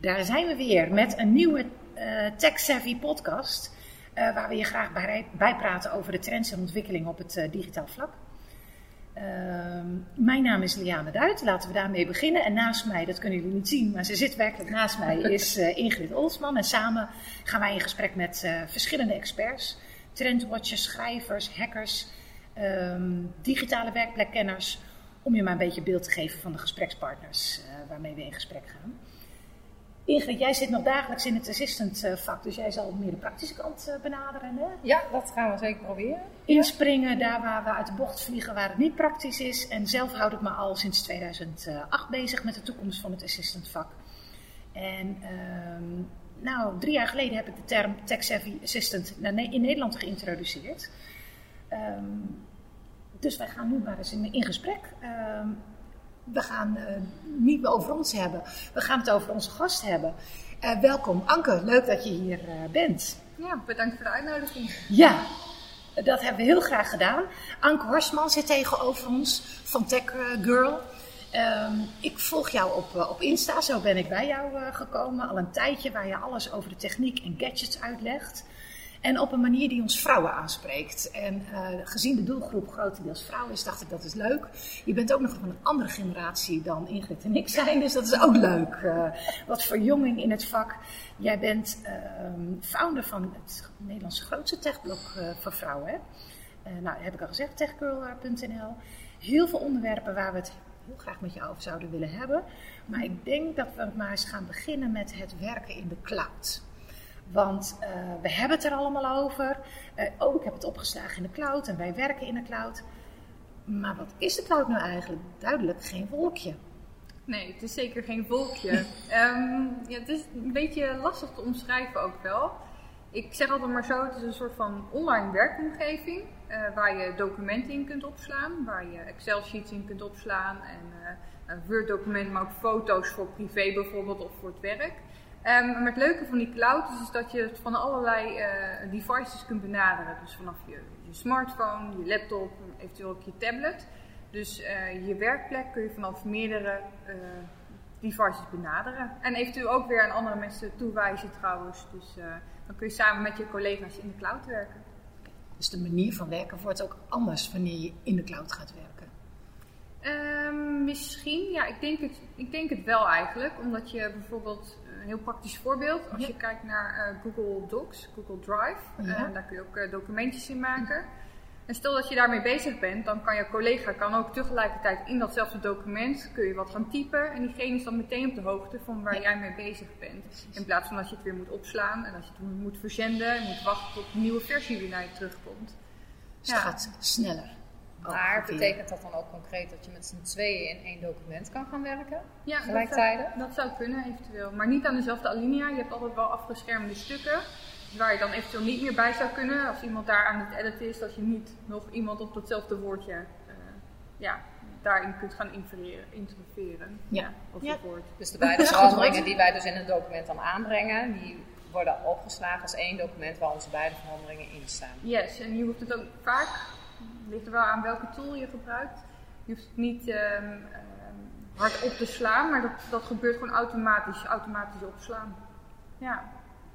Daar zijn we weer met een nieuwe uh, Tech Savvy podcast. Uh, waar we je graag bij, bijpraten over de trends en ontwikkelingen op het uh, digitaal vlak. Ehm, mijn naam is Liane Duit, laten we daarmee beginnen. En naast mij, dat kunnen jullie niet zien, maar ze zit werkelijk naast mij, is Ingrid Olsman. En samen gaan wij in gesprek met verschillende experts, trendwatchers, schrijvers, hackers, um, digitale werkplekkenners. Om je maar een beetje beeld te geven van de gesprekspartners waarmee we in gesprek gaan. Ingrid, jij zit nog dagelijks in het assistant eh, vak, dus jij zal meer de praktische kant eh, benaderen. Hè? Ja, dat gaan we zeker proberen. Inspringen daar waar we uit de bocht vliegen, waar het niet praktisch is. En zelf houd ik me al sinds 2008 bezig met de toekomst van het assistant vak. En uh, nou, drie jaar geleden heb ik de term Tech Savvy Assistant in Nederland geïntroduceerd. Um, dus wij gaan nu maar eens in, in gesprek. Um, we gaan uh, niet meer over ons hebben. We gaan het over onze gast hebben. Uh, welkom Anke, leuk dat je hier uh, bent. Ja, bedankt voor de uitnodiging. Ja, dat hebben we heel graag gedaan. Anke Horstman zit tegenover ons van Tech Girl. Um, ik volg jou op, op Insta, zo ben ik bij jou gekomen. Al een tijdje waar je alles over de techniek en gadgets uitlegt. En op een manier die ons vrouwen aanspreekt. En uh, gezien de doelgroep grotendeels vrouwen is, dacht ik dat is leuk. Je bent ook nog van een andere generatie dan Ingrid en ik zijn, dus dat is ook leuk. Uh, wat verjonging in het vak. Jij bent uh, founder van het Nederlandse grootste techblok uh, voor vrouwen. Hè? nou, heb ik al gezegd, techgirl.nl. Heel veel onderwerpen waar we het heel graag met je over zouden willen hebben. Maar ik denk dat we maar eens gaan beginnen met het werken in de cloud. Want uh, we hebben het er allemaal over. Uh, oh, ik heb het opgeslagen in de cloud en wij werken in de cloud. Maar wat is de cloud nou eigenlijk? Duidelijk geen wolkje. Nee, het is zeker geen wolkje. um, ja, het is een beetje lastig te omschrijven ook wel. Ik zeg altijd maar zo, het is een soort van online werkomgeving. Uh, waar je documenten in kunt opslaan. Waar je Excel-sheets in kunt opslaan. En een Word-document, maar ook foto's voor privé bijvoorbeeld of voor het werk. Um, maar het leuke van die cloud is, is dat je het van allerlei uh, devices kunt benaderen. Dus vanaf je, je, smartphone, je laptop, eventueel ook je tablet. Dus uh, je werkplek kun je vanaf meerdere uh, devices benaderen. En eventueel ook weer aan andere mensen toewijzen trouwens. Dus dan kun je samen met je collega's in de cloud werken. Dus de manier van werken wordt ook anders wanneer je in de cloud gaat werken? Um, misschien, ja, ik denk, het, ik denk het wel eigenlijk. Omdat je bijvoorbeeld een heel praktisch voorbeeld. Als je kijkt naar uh, Google Docs, Google Drive, ja. uh, daar kun je ook uh, documentjes in maken. En stel dat je daarmee bezig bent, dan kan je collega kan ook tegelijkertijd in datzelfde document kun je wat gaan typen. En diegene is dan meteen op de hoogte van waar jij mee bezig bent. In plaats van dat je het weer moet opslaan en als je het moet verzenden en moet wachten tot een nieuwe versie weer naar je terugkomt. Dus het gaat sneller. Maar betekent dat dan ook concreet dat je met z'n tweeën in één document kan gaan werken? Ja, gelijktijdig? Dat, dat zou kunnen eventueel. Maar niet aan dezelfde alinea. Je hebt altijd wel afgeschermde stukken. Waar je dan eventueel niet meer bij zou kunnen. Als iemand daar aan het editen is, dat je niet nog iemand op datzelfde woordje uh, ja, daarin kunt gaan interfereren. Ja. ja. Woord. Dus de beide veranderingen die wij dus in een document dan aanbrengen, die worden opgeslagen als één document waar onze beide veranderingen in staan. Yes, en je hoeft het ook vaak ligt er wel aan welke tool je gebruikt. Je hoeft het niet um, hard op te slaan, maar dat, dat gebeurt gewoon automatisch, automatisch opslaan. Ja.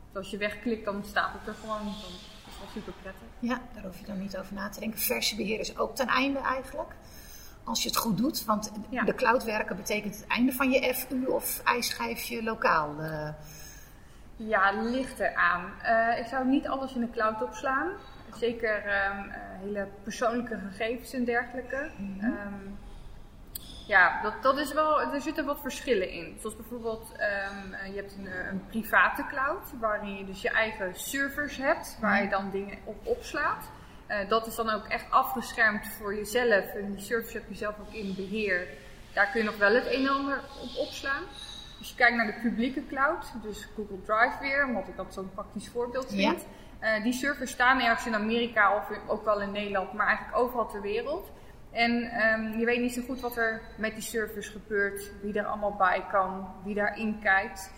Dus als je wegklikt, dan staat het er gewoon. Dan is dat super prettig. Ja, daar hoef je dan niet over na te denken. Versiebeheer is ook ten einde eigenlijk. Als je het goed doet, want ja. de cloud werken betekent het einde van je FU of ijsschijf je lokaal. Uh... Ja, ligt eraan. Uh, ik zou niet alles in de cloud opslaan. Zeker um, hele persoonlijke gegevens en dergelijke. Mm -hmm. um, ja, dat, dat is wel, er zitten wat verschillen in. Zoals bijvoorbeeld, um, je hebt een, een, private cloud, waarin je dus je eigen servers hebt, waar je dan dingen op opslaat. Uh, dat is dan ook echt afgeschermd voor jezelf en die servers heb je zelf ook in beheer. Daar kun je nog wel het een en ander op opslaan. Als je kijkt naar de publieke cloud, dus Google Drive weer, omdat ik dat zo'n praktisch voorbeeld vind. Ja. Uh, die servers staan ergens in Amerika of ook wel in Nederland, maar eigenlijk overal ter wereld. En um, je weet niet zo goed wat er met die servers gebeurt, wie er allemaal bij kan, wie daarin kijkt.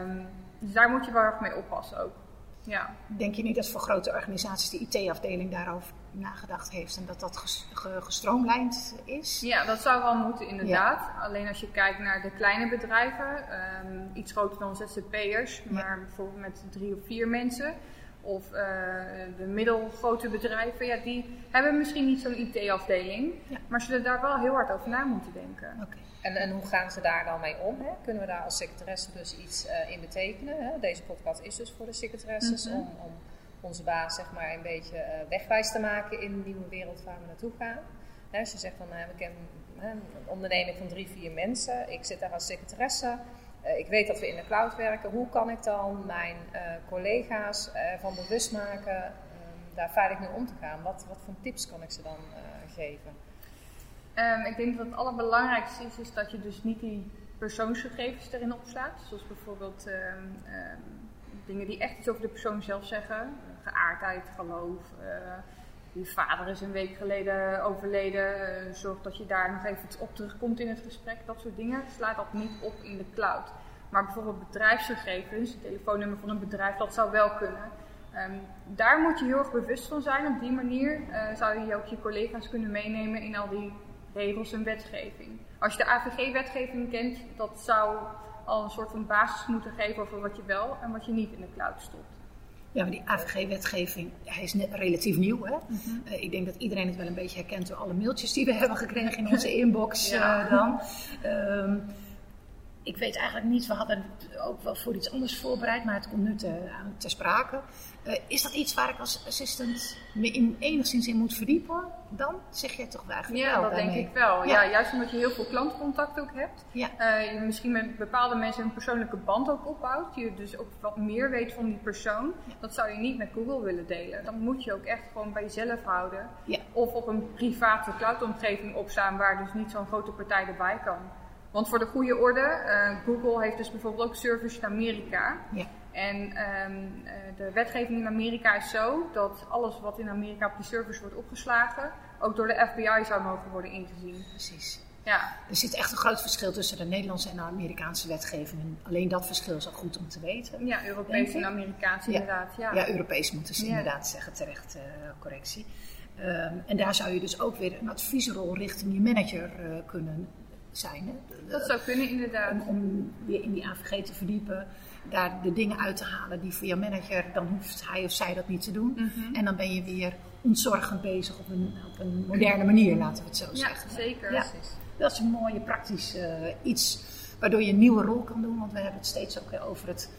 Um, dus daar moet je wel erg mee oppassen ook. Ja. Denk je niet dat voor grote organisaties de IT-afdeling daarover nagedacht heeft en dat dat gestroomlijnd is? Ja, dat zou wel moeten inderdaad. Alleen als je kijkt naar de kleine bedrijven, um, iets groter dan ZZP'ers, maar bijvoorbeeld met drie of vier mensen. Of uh, de middelgrote bedrijven, ja, die hebben misschien niet zo'n IT-afdeling, maar zullen daar wel heel hard over na moeten denken. Okay. En, en hoe gaan ze daar dan mee om? Hè? Kunnen we daar als secretaresse dus iets uh, in betekenen? Hè? Deze podcast is dus voor de secretaresses mm -hmm. om, om, onze baas zeg maar een beetje uh, wegwijs te maken in de nieuwe wereld waar we naartoe gaan. Hè, als je zegt van, uh, we kennen een onderneming van drie, vier mensen, ik zit daar als secretaresse. Ik weet dat we in de cloud werken. Hoe kan ik dan mijn collega's ervan bewust maken um, daar veilig mee om te gaan? Wat, wat voor tips kan ik ze dan geven? Um, ik denk dat het allerbelangrijkste is, is dat je dus niet die persoonsgegevens erin opslaat. Zoals bijvoorbeeld um, dingen die echt iets over de persoon zelf zeggen. Geaardheid, geloof. Je vader is een week geleden overleden. Uh, zorg dat je daar nog even op terugkomt in het gesprek. Dat soort dingen slaat dat niet op in de cloud. Maar bijvoorbeeld bedrijfsgegevens, het telefoonnummer van een bedrijf, dat zou wel kunnen. Um, daar moet je heel erg bewust van zijn. Op die manier uh, zou je ook je collega's kunnen meenemen in al die regels en wetgeving. Als je de AVG-wetgeving kent, dat zou al een soort van basis moeten geven over wat je wel en wat je niet in de cloud stopt. Ja, maar die AVG-wetgeving hij is net relatief nieuw. Hè? Mm -hmm. uh, ik denk dat iedereen het wel een beetje herkent door alle mailtjes die we hebben gekregen in onze inbox ja. uh, dan. Um, ik weet eigenlijk niet, we hadden het ook wel voor iets anders voorbereid, maar het komt nu te, ter sprake. Uh, is dat iets waar ik als assistant me in, enigszins in moet verdiepen? Dan zeg je toch eigenlijk ja, wel dat daarmee. denk ik wel. Ja. ja. juist omdat je heel veel klantcontact ook hebt. Ja. Uh, je misschien met bepaalde mensen een persoonlijke band ook opbouwt. Je dus ook wat meer weet van die persoon. Ja. Dat zou je niet met Google willen delen. Dan moet je ook echt gewoon bij jezelf houden. Ja. Of op een private cloudomgeving opstaan waar dus niet zo'n grote partij erbij kan. Want voor de goede orde, uh, Google heeft dus bijvoorbeeld ook servers in Amerika. Ja. En um, de wetgeving in Amerika is zo dat alles wat in Amerika op die servers wordt opgeslagen, ook door de FBI zou mogen worden ingezien. Precies. Ja. Er zit echt een groot verschil tussen de Nederlandse en de Amerikaanse wetgeving. En alleen dat verschil is al goed om te weten. Ja, Europees en Amerikaans ja. inderdaad. Ja. ja, Europees moeten ze ja. inderdaad zeggen, terecht uh, correctie. Um, en daar zou je dus ook weer een adviesrol richting je manager uh, kunnen zijn. Hè? Dat zou kunnen, inderdaad. Om, om weer in die AVG te verdiepen, daar de dingen uit te halen die voor jouw manager, dan hoeft hij of zij dat niet te doen. Mm -hmm. En dan ben je weer ontzorgend bezig op een, op een moderne manier, laten we het zo zeggen. Ja, zeker. Ja, dat is een mooie praktisch uh, iets waardoor je een nieuwe rol kan doen, want we hebben het steeds ook over het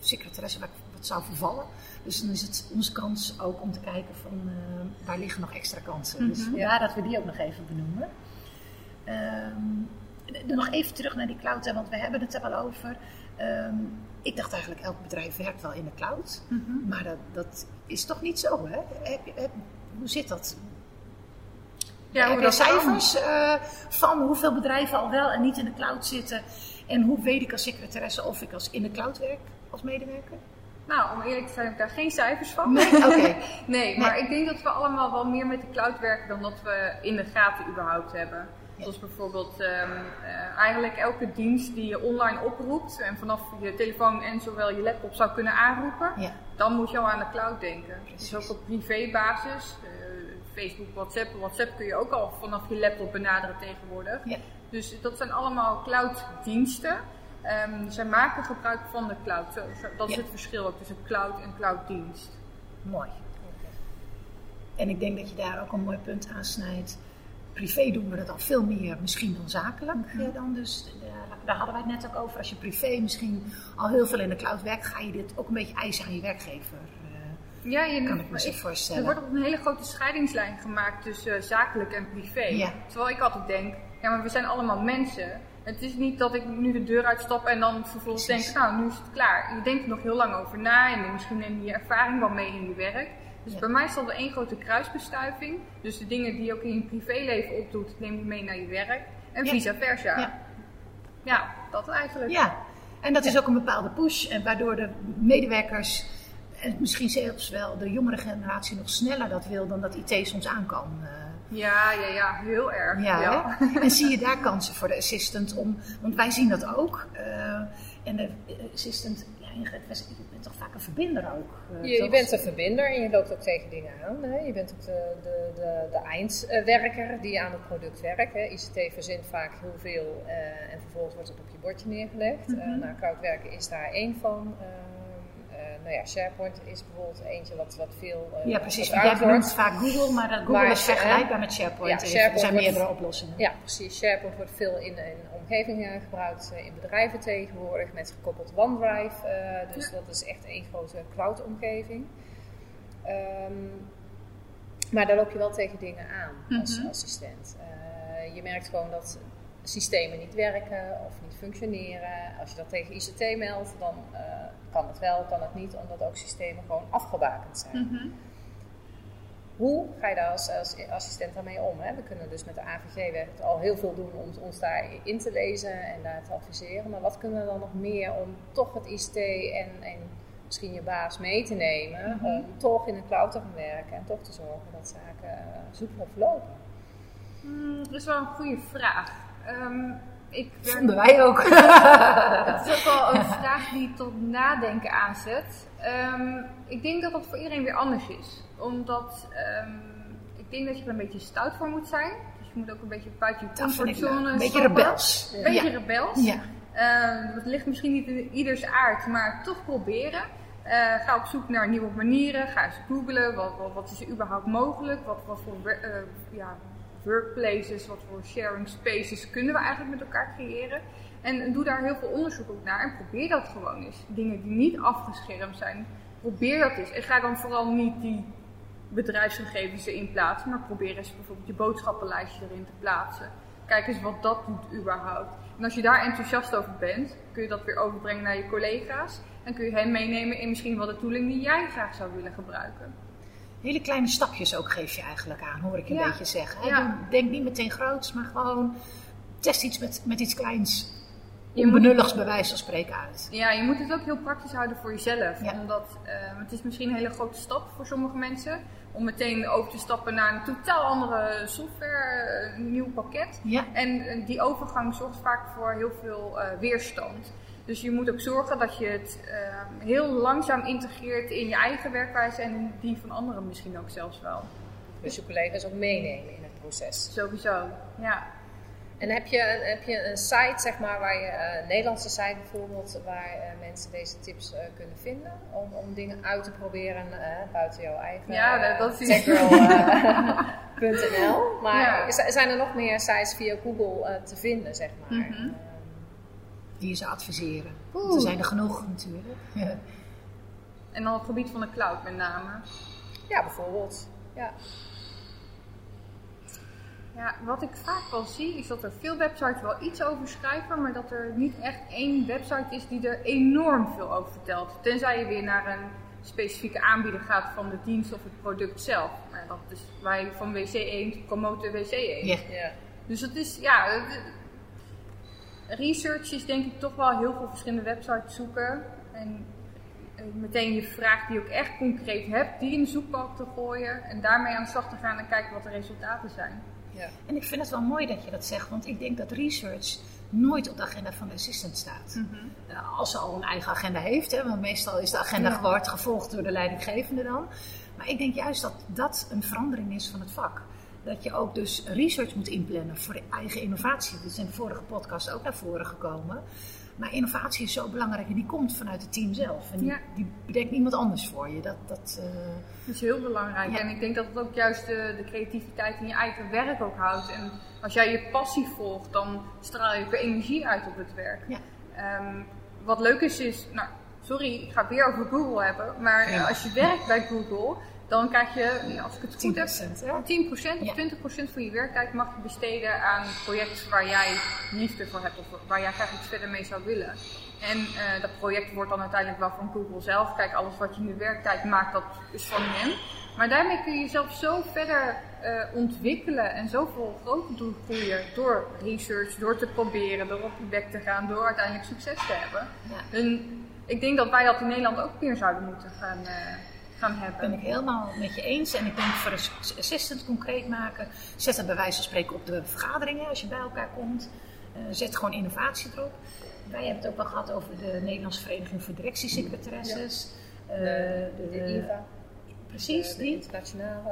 secretaresse wat, wat zou vervallen. Dus dan is het onze kans ook om te kijken van uh, waar liggen nog extra kansen. Mm -hmm. Dus ja, dat we die ook nog even benoemen. Um, nog even terug naar die cloud, want we hebben het er wel over. Um, ik dacht eigenlijk, elk bedrijf werkt wel in de cloud. Mm -hmm. Maar dat, dat, is toch niet zo, hè? Heb, heb, hoe zit dat? Ja, heb je cijfers uh, van hoeveel bedrijven al wel en niet in de cloud zitten? En hoe weet ik als secretaresse of ik als in de cloud werk als medewerker? Nou, om eerlijk te zijn heb ik daar geen cijfers van. Nee, okay. nee maar ik denk dat we allemaal wel meer met de cloud werken dan dat we in de gaten überhaupt hebben. Zoals bijvoorbeeld um, uh, eigenlijk elke dienst die je online oproept en vanaf je telefoon en zowel je laptop zou kunnen aanroepen, ja. dan moet je al aan de cloud denken. Precies. Dus ook op privébasis, uh, Facebook, WhatsApp. WhatsApp kun je ook al vanaf je laptop benaderen tegenwoordig. Ja. Dus dat zijn allemaal clouddiensten. Um, zij maken gebruik van de cloud. Dat is ja. het verschil ook tussen cloud en clouddienst. Mooi. En ik denk dat je daar ook een mooi punt aansnijdt privé doen we dat al veel meer misschien dan zakelijk. Mm -hmm. dan dus, daar, daar hadden wij het net ook over. Als je privé misschien al heel veel in de cloud werkt, ga je dit ook een beetje eisen aan je werkgever. Uh, ja, je, kan ik me zo voorstellen. Er wordt op een hele grote scheidingslijn gemaakt tussen uh, zakelijk en privé. Ja. Terwijl ik altijd denk, ja maar we zijn allemaal mensen. Het is niet dat ik nu de deur uitstap en dan vervolgens Precies. denk, nou nu is het klaar. Je denkt er nog heel lang over na en misschien neem je ervaring wel mee in je werk. Dus ja. bij mij is dat één grote kruisbestuiving. Dus de dingen die je ook in je privéleven opdoet, neem je mee naar je werk. En vice versa. Ja. ja. dat eigenlijk. Ja, en dat is ook een bepaalde push. En waardoor de medewerkers En misschien zelfs wel de jongere generatie nog sneller dat wil dan dat IT soms aan kan. eh. Ja, ja, ja, heel erg. Ja, ja. En zie je daar kansen voor de assistant om, want wij zien dat ook. eh, en de assistant, je bent toch vaak een verbinder ook? eh, Je, bent een verbinder en je loopt ook tegen dingen aan. Hè? Je bent ook de, de, de, de eindwerker die aan het product werkt. Hè? ICT verzint vaak heel veel eh, en vervolgens wordt het op je bordje neergelegd. Mhm. nou, cloudwerken is daar één van. Nou ja, SharePoint is bijvoorbeeld eentje wat, wat veel eh, Ja, precies. Gebruikt jij wordt. vaak Google, maar dat Google Maar, is vergelijkbaar eh, met SharePoint. ja, even. SharePoint er zijn wordt- meerdere oplossingen. Ja, precies. SharePoint wordt veel in, in omgevingen gebruikt, eh, in bedrijven tegenwoordig, met gekoppeld OneDrive. dus dat is echt één grote cloud-omgeving. Ehm, maar daar loop je wel tegen dingen aan als Mhm. assistent. Je merkt gewoon dat systemen niet werken of niet functioneren. Als je dat tegen ICT meldt, dan eh, kan het wel, kan het niet, omdat ook systemen gewoon afgebakend zijn. Mhm. Hoe ga je daar als, als assistent daarmee om? Hè? We kunnen dus met de AVG al heel veel doen om ons daarin te lezen en daar te adviseren. Maar wat kunnen we dan nog meer om toch het ICT en, en misschien je baas mee te nemen, Mhm. om toch in de cloud te gaan werken en toch te zorgen dat zaken uh, soepel verlopen? Hmm, dat is wel een goede vraag. Ehm, ik werk- Vonden wij ook. Het is ook wel een vraag die tot nadenken aanzet. Ehm, ik denk dat dat voor iedereen weer anders is. Omdat ehm, ik denk dat je er een beetje stout voor moet zijn. Dus je moet ook een beetje buiten je comfortzone Een beetje rebels. Een beetje Ja. rebels. Ja. Dat ligt misschien niet in ieders aard, maar toch proberen. Eh, ga op zoek naar nieuwe manieren. Ga eens googlen. Wat, wat, wat is er überhaupt mogelijk? Wat, wat voor eh, ja, workplaces, wat voor sharing spaces kunnen we eigenlijk met elkaar creëren? En doe daar heel veel onderzoek ook naar en probeer dat gewoon eens. Dingen die niet afgeschermd zijn, probeer dat eens. En ga dan vooral niet die bedrijfsgegevens erin plaatsen, maar probeer eens bijvoorbeeld je boodschappenlijstje erin te plaatsen. Kijk eens wat dat doet überhaupt. En als je daar enthousiast over bent, kun je dat weer overbrengen naar je collega's. En kun je hen meenemen in misschien wel de tooling die jij graag zou willen gebruiken. Hele kleine stapjes ook geef je eigenlijk aan, hoor ik een Ja. beetje zeggen. Ja. Denk niet meteen groots, maar gewoon test iets met, met iets kleins. Je bij wijze van spreken uit. Ja, je moet het ook heel praktisch houden voor jezelf. Ja. Omdat eh, het is misschien een hele grote stap voor sommige mensen. Om meteen over te stappen naar een totaal andere software, eh, een nieuw pakket. Ja, En eh, die overgang zorgt vaak voor heel veel weerstand. Dus je moet ook zorgen dat je het eh, heel langzaam integreert in je eigen werkwijze en die van anderen misschien ook zelfs wel. Dus je collega's ook meenemen in het proces. Sowieso, ja. En heb je, een- heb je een site, zeg maar, waar je, eh, een Nederlandse site bijvoorbeeld, waar eh, mensen deze tips eh, kunnen vinden om, om dingen uit te proberen buiten jouw eigen Ja, dat- is- techgirl.nl. maar Ja. zijn er nog meer sites via Google te vinden, zeg maar? Mhm. Ehm, die je zou adviseren. Er zijn er genoeg natuurlijk. Ja. En dan op het gebied van de cloud met name. ja, bijvoorbeeld. Ja. Ja, wat ik vaak wel zie is dat er veel websites wel iets over schrijven, maar dat er niet echt één website is die er enorm veel over vertelt. Tenzij je weer naar een specifieke aanbieder gaat van de dienst of het product zelf. Maar dat is wij van WC1 promoten WC1. Ja. ja. Dus het is, ja, het- research is denk ik toch wel heel veel verschillende websites zoeken. En eh, meteen je vraag die je ook echt concreet hebt, die in de zoekbalk te gooien. En daarmee aan de slag te gaan en kijken wat de resultaten zijn. ja. En ik vind het wel mooi dat je dat zegt, want ik denk dat research nooit op de agenda van de assistant staat. Uh, als ze al een eigen agenda heeft, hè, want meestal is de agenda Ja. gevolgd door de leidinggevende dan. Maar ik denk juist dat dat een verandering is van het vak. Dat je ook dus research moet inplannen voor eigen innovatie. Dat is in de vorige podcast ook naar voren gekomen. Maar innovatie is zo belangrijk en die komt vanuit het team zelf. En die, Ja. die bedenkt niemand anders voor je. Dat, dat, eh, Dat is heel belangrijk. Ja. En ik denk dat het ook juist de, de creativiteit in je eigen werk ook houdt. En als jij je passie volgt, dan straal je ook weer energie uit op het werk. Ja. Ehm, wat leuk is, is, nou, sorry, ik ga het weer over Google hebben. Maar Ja. als je werkt bij Google, dan krijg je, als ik het goed heb, 10%. Hè? 10% of Ja. 20% van je werktijd mag je besteden aan een project waar jij liefde voor hebt of waar jij graag iets verder mee zou willen. En eh, dat project wordt dan uiteindelijk wel van Google zelf. Kijk, alles wat je de werktijd maakt, dat is van hen. Maar daarmee kun je jezelf zo verder eh, ontwikkelen en zoveel groter doen groeien door research, door te proberen, door op je bek te gaan, door uiteindelijk succes te hebben. Ja. En ik denk dat wij dat in Nederland ook meer zouden moeten gaan, uh, gaan hebben. ben ik helemaal met je eens. En ik denk voor de assistant concreet maken, zet het bij wijze van spreken op de vergaderingen als je bij elkaar komt. Uh, zet gewoon innovatie erop. Wij hebben het ook wel gehad over de Nederlandse Vereniging voor Directiesecretaresses. Ja. de, de, de IVA. Precies, de, die. internationale.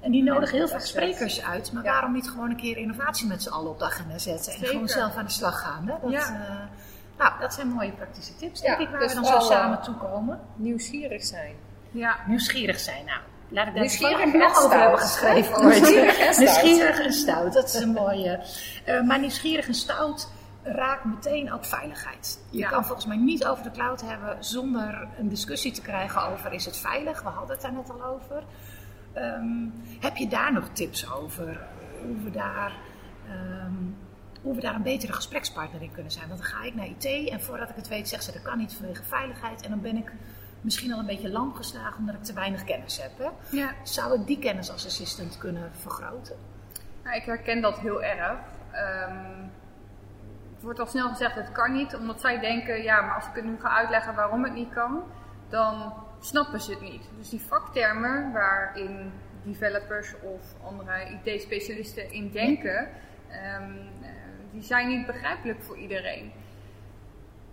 En die nodigen heel vaak sprekers uit, maar waarom niet gewoon een keer innovatie met z'n allen op de agenda zetten en Zeker. gewoon zelf aan de slag gaan? Hè? Dat, Ja. uh, nou, dat zijn mooie praktische tips, denk Ja, ik, waar dus we dan zo samen uh, toekomen. Nieuwsgierig zijn. Ja, Nieuwsgierig zijn, nou. Laat ik daar Nieuwsgierig toevallig nog en over hebben geschreven. Nieuwsgierig en stout. Nieuwsgierig en stout, dat is een mooie. Uh, maar nieuwsgierig en stout raakt meteen ook veiligheid. Je Ja. kan volgens mij niet over de cloud hebben zonder een discussie te krijgen over is het veilig? We hadden het daar net al over. Um, heb je daar nog tips over? Hoe we daar, um, hoe we daar een betere gesprekspartner in kunnen zijn? Want dan ga ik naar IT en voordat ik het weet zeg ze dat kan niet vanwege veiligheid. En dan ben ik misschien al een beetje lam geslagen omdat ik te weinig kennis heb. Hè? ja. Zou ik die kennis als assistant kunnen vergroten? Nou, ik herken dat heel erg. Ehm, het wordt al snel gezegd, het kan niet, omdat zij denken, ja, maar als ik het nu ga uitleggen waarom het niet kan, dan snappen ze het niet. Dus die vaktermen waarin developers of andere IT-specialisten in denken, ehm, eh, die zijn niet begrijpelijk voor iedereen.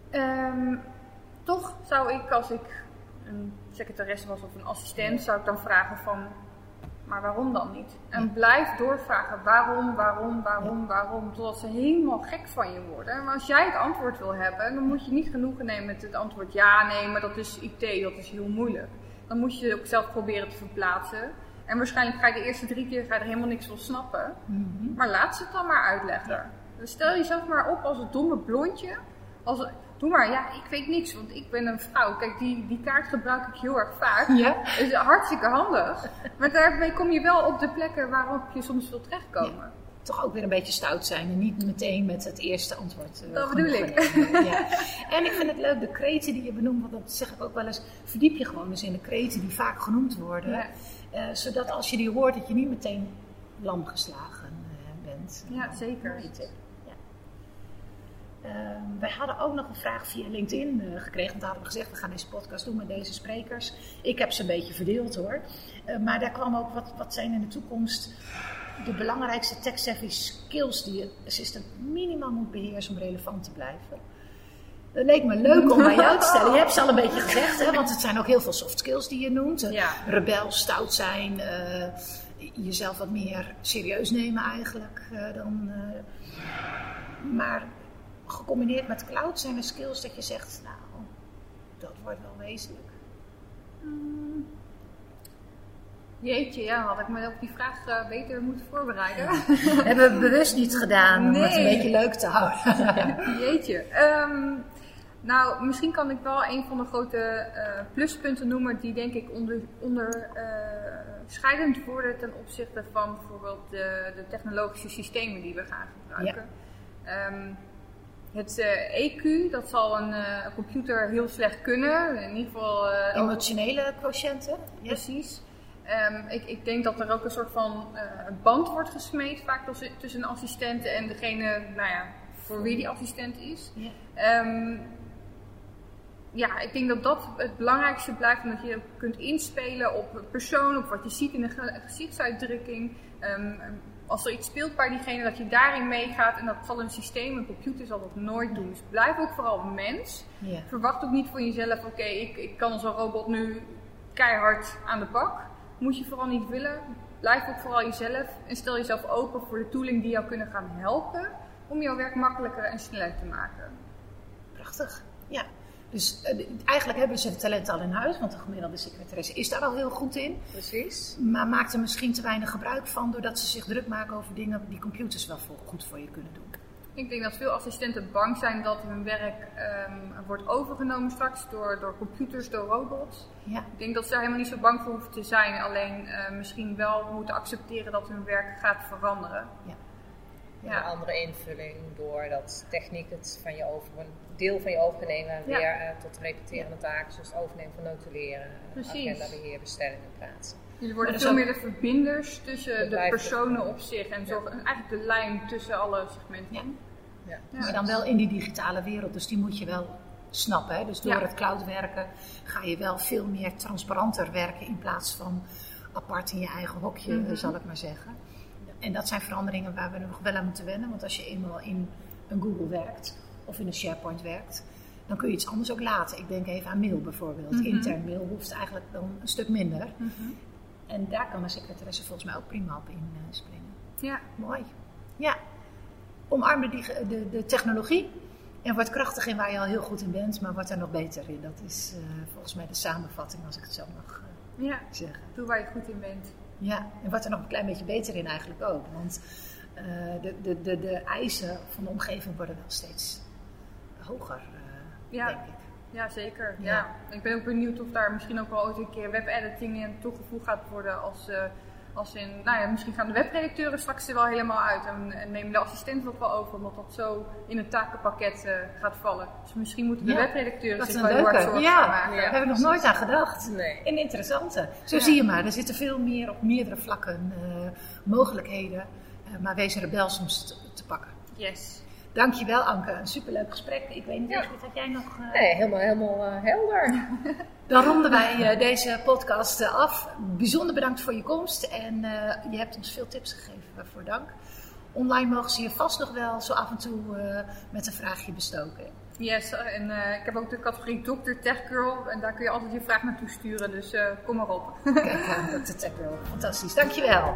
Ehm, toch zou ik, als ik een secretaresse was of een assistent, zou ik dan vragen van, maar waarom dan niet? En blijf doorvragen waarom, waarom, waarom, waarom, totdat ze helemaal gek van je worden. Maar als jij het antwoord wil hebben, dan moet je niet genoegen nemen met het antwoord ja, nee, maar dat is IT, dat is heel moeilijk. Dan moet je ook zelf proberen te verplaatsen. En waarschijnlijk ga je de eerste drie keer ga je er helemaal niks van snappen. Mm -hmm. Maar laat ze het dan maar uitleggen. Dus stel jezelf maar op als het domme blondje. Als, doe maar, ja, ik weet niks, want ik ben een vrouw. Kijk, die, die kaart gebruik ik heel erg vaak. Ja. Het is hartstikke handig. Maar daarmee kom je wel op de plekken waarop je soms wil terechtkomen. Ja. Toch ook weer een beetje stout zijn en niet meteen met het eerste antwoord. Uh, dat bedoel ik. Ja. En ik vind het leuk, de kreten die je benoemt, want dat zeg ik ook wel eens, verdiep je gewoon eens in de kreten die vaak genoemd worden. Ja. Uh, zodat als je die hoort, dat je niet meteen lam geslagen uh, bent. Ja, zeker. Wij hadden ook nog een vraag via LinkedIn uh, gekregen. Want hadden we gezegd, we gaan deze podcast doen met deze sprekers. Ik heb ze een beetje verdeeld hoor. Uh, maar daar kwam ook, wat, wat zijn in de toekomst de belangrijkste tech-savvy skills die je assistent minimaal moet beheersen om relevant te blijven? Dat leek me leuk om aan jou te stellen. Je hebt ze al een beetje gezegd, hè, want het zijn ook heel veel soft skills die je noemt. Ja. Rebel, stout zijn, eh, jezelf wat meer serieus nemen eigenlijk. eh, dan, maar gecombineerd met cloud zijn er skills dat je zegt, nou, dat wordt wel wezenlijk. Hmm. Jeetje, ja, had ik me op die vraag uh, beter moeten voorbereiden. Ja. Hebben we bewust niet gedaan om nee. het een beetje leuk te houden. Jeetje. Um, nou, misschien kan ik wel een van de grote uh, pluspunten noemen die denk ik onderscheidend onder, uh, worden ten opzichte van bijvoorbeeld de, de, technologische systemen die we gaan gebruiken. Ja. Um, het EQ, dat zal een uh, computer heel slecht kunnen. In ieder geval. Uh, Emotionele quotiënten. Ja. Precies. Um, ik, ik, denk dat er ook een soort van band wordt gesmeed, vaak tussen een assistent en degene nou ja, voor wie die assistent is. Ja. Um, ja, ik denk dat dat het belangrijkste blijft. Omdat je kunt inspelen op persoon, op wat je ziet in de gezichtsuitdrukking. Um, als er iets speelt bij diegene, dat je daarin meegaat. En dat zal een systeem, een computer zal dat nooit doen. Dus blijf ook vooral mens. Ja. Verwacht ook niet van jezelf, oké, okay, ik, ik kan als een robot nu keihard aan de bak. Moet je vooral niet willen. Blijf ook vooral jezelf. En stel jezelf open voor de tooling die jou kunnen gaan helpen. Om jouw werk makkelijker en sneller te maken. Prachtig, ja. Dus uh, eigenlijk hebben ze het talent al in huis, want de gemiddelde secretaresse is daar al heel goed in. Precies. Maar maakt er misschien te weinig gebruik van, doordat ze zich druk maken over dingen die computers wel voor, goed voor je kunnen doen. Ik denk dat veel assistenten bang zijn dat hun werk um, wordt overgenomen straks door, door computers, door robots. Ja. Ik denk dat ze daar helemaal niet zo bang voor hoeven te zijn, alleen uh, misschien wel moeten accepteren dat hun werk gaat veranderen. Ja. Ja. Een andere invulling doordat techniek het van je over, deel van je overnemen ja. weer uh, tot repeterende taken, zoals het overnemen van notuleren, agenda beheer, bestellingen plaatsen. Jullie worden veel meer de verbinders tussen de personen op zich en zorgen eigenlijk de lijn tussen alle segmenten. Ja. Ja. Maar dan wel in die digitale wereld, dus die moet je wel snappen. Hè? Dus door Ja. het cloud werken ga je wel veel meer transparanter werken in plaats van apart in je eigen hokje, Mhm. eh, zal ik maar zeggen. En dat zijn veranderingen waar we nog wel aan moeten wennen. Want als je eenmaal in een Google werkt of in een SharePoint werkt, dan kun je iets anders ook laten. Ik denk even aan mail bijvoorbeeld. Mhm. Intern mail hoeft eigenlijk dan een stuk minder. Mhm. En daar kan een secretaresse volgens mij ook prima op inspringen. Ja, Mooi. Ja. Omarm de, de, de technologie en word krachtig in waar je al heel goed in bent, maar word er nog beter in. Dat is eh, volgens mij de samenvatting, als ik het zo mag eh, ja. zeggen. Doe waar je goed in bent. Ja, en word er nog een klein beetje beter in eigenlijk ook. Want eh, de, de, de, de eisen van de omgeving worden wel steeds hoger, eh, Ja. denk ik. Ja, zeker. Ja. Ja. Ik ben ook benieuwd of daar misschien ook wel ooit een keer webediting in toegevoegd gaat worden als, eh, als in, nou ja, misschien gaan de webredacteuren straks er wel helemaal uit en, en nemen de assistenten dat wel over, omdat dat zo in het takenpakket eh, gaat vallen. Dus misschien moeten de Ja, webredacteuren zich een wel heel hard leuke. zorgen gaan Ja, maken. daar heb ik nog nooit aan gedacht. Nee. Een interessante. Zo Ja. zie je maar, er zitten veel meer op meerdere vlakken mogelijkheden. maar wees bel soms te, te pakken. Yes. Dankjewel Anke, een superleuk gesprek. Ik weet niet, Ja. Jij nog... eh, Nee, helemaal, helemaal eh, helder. Dan ronden wij eh, deze podcast af. Bijzonder bedankt voor je komst en je hebt ons veel tips gegeven, waarvoor dank. Online mogen ze je vast nog wel zo af en toe met een vraagje bestoken. Yes, en ik heb ook de categorie Dr. Tech Girl en daar kun je altijd je vraag naartoe sturen, dus kom maar op. Kijk, is Tech Girl. Fantastisch, dankjewel.